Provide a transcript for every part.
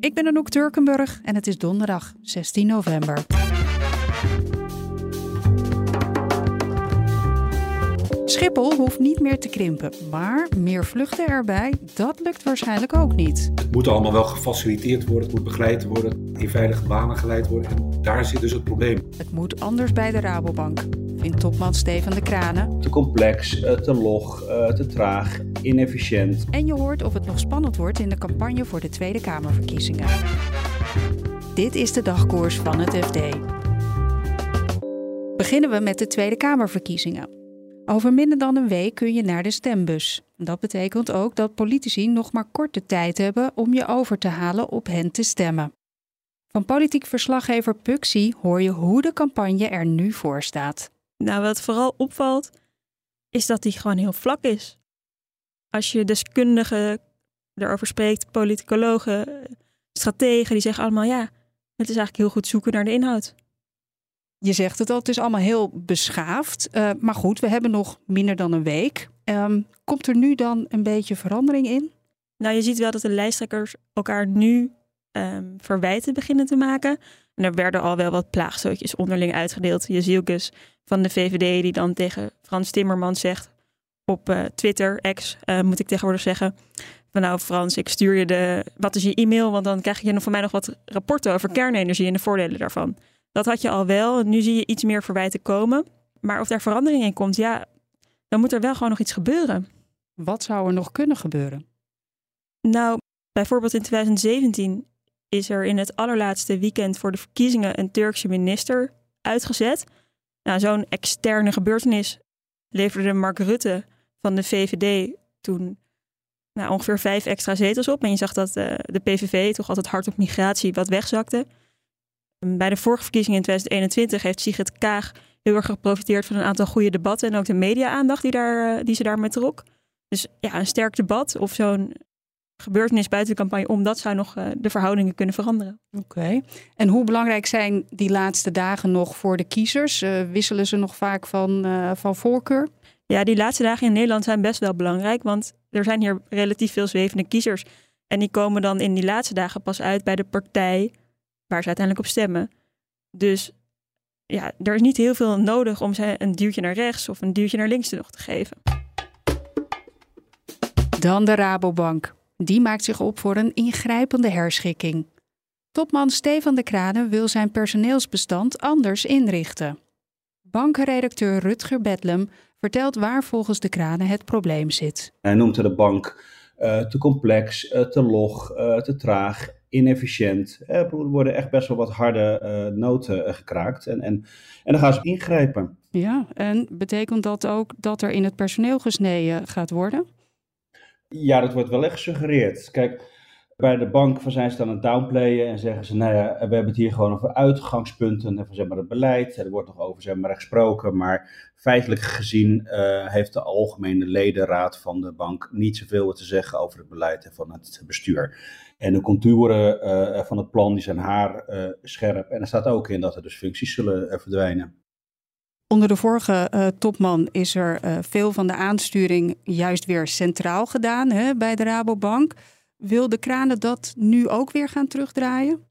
Ik ben Anouk Turkenburg en het is donderdag 16 november. Schiphol hoeft niet meer te krimpen, maar meer vluchten erbij, dat lukt waarschijnlijk ook niet. Het moet allemaal wel gefaciliteerd worden, het moet begeleid worden, in veilige banen geleid worden. En daar zit dus het probleem. Het moet anders bij de Rabobank, vindt topman Steven de Kranen. Te complex, eh, te log, eh, te traag, inefficiënt. En je hoort of het nog spannend wordt in de campagne voor de Tweede Kamerverkiezingen. Dit is de dagkoers van het FD. Beginnen we met de Tweede Kamerverkiezingen. Over minder dan een week kun je naar de stembus. Dat betekent ook dat politici nog maar korte tijd hebben om je over te halen op hen te stemmen. Van politiek verslaggever Puxi hoor je hoe de campagne er nu voor staat. Nou, wat vooral opvalt, is dat die gewoon heel vlak is. Als je deskundigen erover spreekt, politicologen, strategen, die zeggen allemaal ja, het is eigenlijk heel goed zoeken naar de inhoud. Je zegt het al, het is allemaal heel beschaafd. Uh, maar goed, we hebben nog minder dan een week. Um, komt er nu dan een beetje verandering in? Nou, je ziet wel dat de lijsttrekkers elkaar nu um, verwijten beginnen te maken. En er werden al wel wat plaagstootjes onderling uitgedeeld. Jezielkes van de VVD die dan tegen Frans Timmermans zegt op uh, Twitter, ex uh, moet ik tegenwoordig zeggen. Van nou Frans, ik stuur je de, wat is je e-mail? Want dan krijg je van mij nog wat rapporten over kernenergie en de voordelen daarvan. Dat had je al wel. Nu zie je iets meer verwijten komen. Maar of daar verandering in komt, ja, dan moet er wel gewoon nog iets gebeuren. Wat zou er nog kunnen gebeuren? Nou, bijvoorbeeld in 2017 is er in het allerlaatste weekend voor de verkiezingen een Turkse minister uitgezet. Nou, zo'n externe gebeurtenis leverde Mark Rutte van de VVD toen nou, ongeveer vijf extra zetels op. En je zag dat uh, de PVV, toch altijd hard op migratie, wat wegzakte. Bij de vorige verkiezingen in 2021 heeft Sigrid Kaag heel erg geprofiteerd van een aantal goede debatten en ook de media-aandacht die, daar, eh, die ze daarmee trok. Dus ja, een sterk debat of zo'n gebeurtenis buiten de campagne om, dat zou nog uh, de verhoudingen kunnen veranderen. Oké. En hoe belangrijk zijn die laatste dagen nog voor de kiezers? Wisselen ze nog vaak van, van voorkeur? Ja, die laatste dagen in Nederland zijn best wel belangrijk, want er zijn hier relatief veel zwevende kiezers. En die komen dan in die laatste dagen pas uit bij de partij waar ze uiteindelijk op stemmen. Dus ja, er is niet heel veel nodig om ze een duwtje naar rechts of een duwtje naar links nog te geven. Dan de Rabobank. Die maakt zich op voor een ingrijpende herschikking. Topman Stefan de Kranen wil zijn personeelsbestand anders inrichten. Bankenredacteur Rutger Bedlem vertelt waar volgens de Kranen het probleem zit. Hij noemt de bank uh, te complex, uh, te log, uh, te traag inefficiënt. Er worden echt best wel wat harde noten gekraakt. En, en, en dan gaan ze ingrijpen. Ja, en betekent dat ook dat er in het personeel gesneden gaat worden? Ja, dat wordt wel echt gesuggereerd. Kijk, bij de bank zijn ze dan aan het downplayen en zeggen ze, nou ja, we hebben het hier gewoon over uitgangspunten van zeg maar, het beleid. Er wordt nog over zeg maar, gesproken, maar feitelijk gezien uh, heeft de algemene ledenraad van de bank niet zoveel te zeggen over het beleid van het bestuur. En de contouren uh, van het plan die zijn haar uh, scherp. En er staat ook in dat er dus functies zullen verdwijnen. Onder de vorige topman is er veel van de aansturing juist weer centraal gedaan hè, bij de Rabobank. Wil de kranen dat nu ook weer gaan terugdraaien?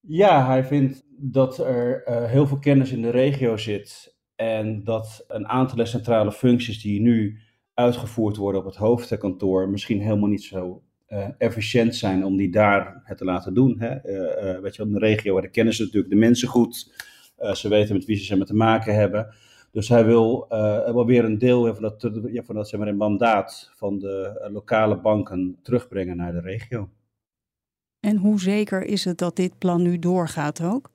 Ja, hij vindt dat er uh, heel veel kennis in de regio zit. En dat een aantal centrale functies die nu uitgevoerd worden op het hoofdkantoor misschien helemaal niet zo uh, efficiënt zijn om die daar het te laten doen. Hè? Uh, weet je, in de regio waar de kennis natuurlijk de mensen goed. ze weten met wie ze te maken hebben. Dus hij wil uh, wel weer een deel van dat, ja, van dat zeg maar, mandaat van de uh, lokale banken terugbrengen naar de regio. En hoe zeker is het dat dit plan nu doorgaat ook?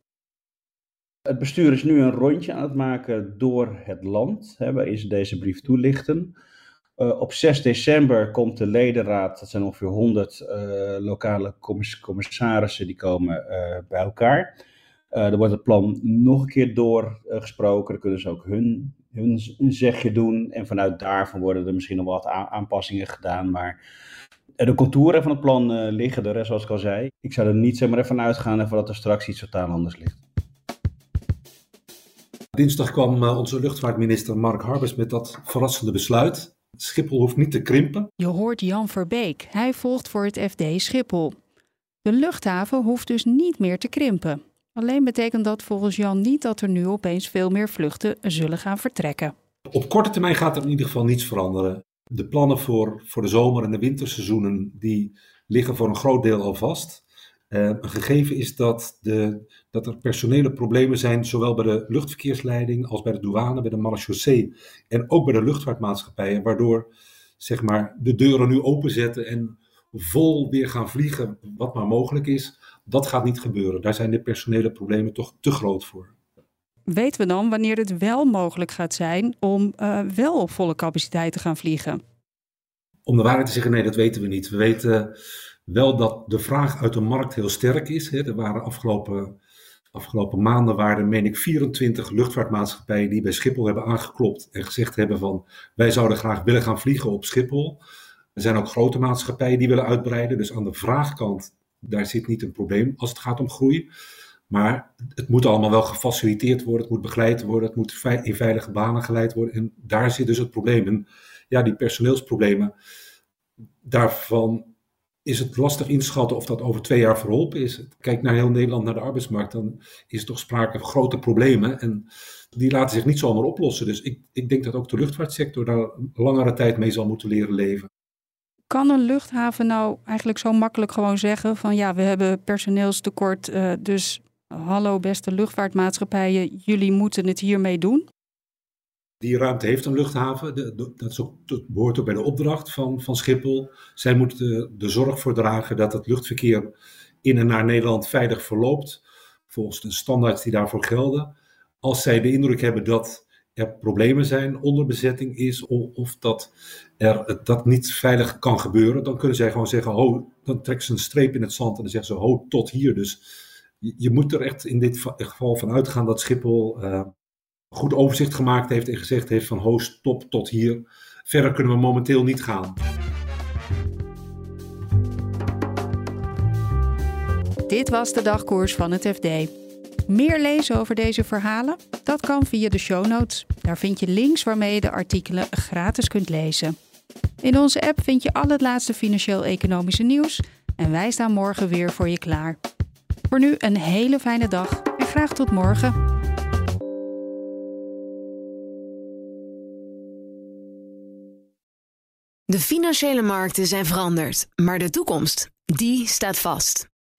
Het bestuur is nu een rondje aan het maken door het land, hè, waarin ze deze brief toelichten. Uh, op 6 december komt de ledenraad, dat zijn ongeveer 100 uh, lokale commiss commissarissen, die komen uh, bij elkaar. Er wordt het plan nog een keer doorgesproken, dan kunnen ze ook hun, hun, zegje doen. En vanuit daarvan worden er misschien nog wat aanpassingen gedaan, maar de contouren van het plan liggen er, zoals ik al zei. Ik zou er niet zomaar even uitgaan voordat er straks iets totaal anders ligt. Dinsdag kwam onze luchtvaartminister Mark Harbers met dat verrassende besluit Schiphol hoeft niet te krimpen. Je hoort Jan Verbeek. Hij volgt voor het FD Schiphol. De luchthaven hoeft dus niet meer te krimpen. Alleen betekent dat volgens Jan niet dat er nu opeens veel meer vluchten zullen gaan vertrekken. Op korte termijn gaat er in ieder geval niets veranderen. De plannen voor, voor de zomer- en de winterseizoenen die liggen voor een groot deel al vast. Uh, een gegeven is dat, de, dat er personele problemen zijn, zowel bij de luchtverkeersleiding als bij de douane, bij de marechaussee en ook bij de luchtvaartmaatschappijen, waardoor zeg maar, de deuren nu openzetten en vol weer gaan vliegen, wat maar mogelijk is. Dat gaat niet gebeuren. Daar zijn de personele problemen toch te groot voor. Weten we dan wanneer het wel mogelijk gaat zijn om uh, wel op volle capaciteit te gaan vliegen? Om de waarheid te zeggen, nee, dat weten we niet. We weten wel dat de vraag uit de markt heel sterk is. Hè. Er waren afgelopen, afgelopen maanden waren meen ik, 24 luchtvaartmaatschappijen die bij Schiphol hebben aangeklopt en gezegd hebben van wij zouden graag willen gaan vliegen op Schiphol. Er zijn ook grote maatschappijen die willen uitbreiden. Dus aan de vraagkant, daar zit niet een probleem als het gaat om groei. Maar het moet allemaal wel gefaciliteerd worden, het moet begeleid worden, het moet in veilige banen geleid worden. En daar zit dus het probleem. En ja, die personeelsproblemen, daarvan is het lastig inschatten of dat over twee jaar verholpen is. Kijk naar heel Nederland, naar de arbeidsmarkt, dan is er toch sprake van grote problemen. En die laten zich niet zomaar oplossen. Dus ik, ik denk dat ook de luchtvaartsector daar langere tijd mee zal moeten leren leven. Kan een luchthaven nou eigenlijk zo makkelijk gewoon zeggen van ja, we hebben personeelstekort, uh, dus hallo beste luchtvaartmaatschappijen, jullie moeten het hiermee doen? Die ruimte heeft een luchthaven. Dat, ook, behoort ook bij de opdracht van, van Schiphol. Zij moeten de zorg voor dragen dat het luchtverkeer in en naar Nederland veilig verloopt. Volgens de standaards die daarvoor gelden. Als zij de indruk hebben dat er problemen zijn, onderbezetting is, of, of dat er, dat niet veilig kan gebeuren, dan kunnen zij gewoon zeggen: ho, dan trekken ze een streep in het zand en dan zeggen ze: ho, tot hier. Dus je, moet er echt in dit geval van uitgaan dat Schiphol. Uh, goed overzicht gemaakt heeft en gezegd heeft van host top tot hier. Verder kunnen we momenteel niet gaan. Dit was de dagkoers van het FD. Meer lezen over deze verhalen? Dat kan via de show notes. Daar vind je links waarmee je de artikelen gratis kunt lezen. In onze app vind je al het laatste financieel-economische nieuws en wij staan morgen weer voor je klaar. Voor nu een hele fijne dag en graag tot morgen. De financiële markten zijn veranderd, maar de toekomst, die staat vast.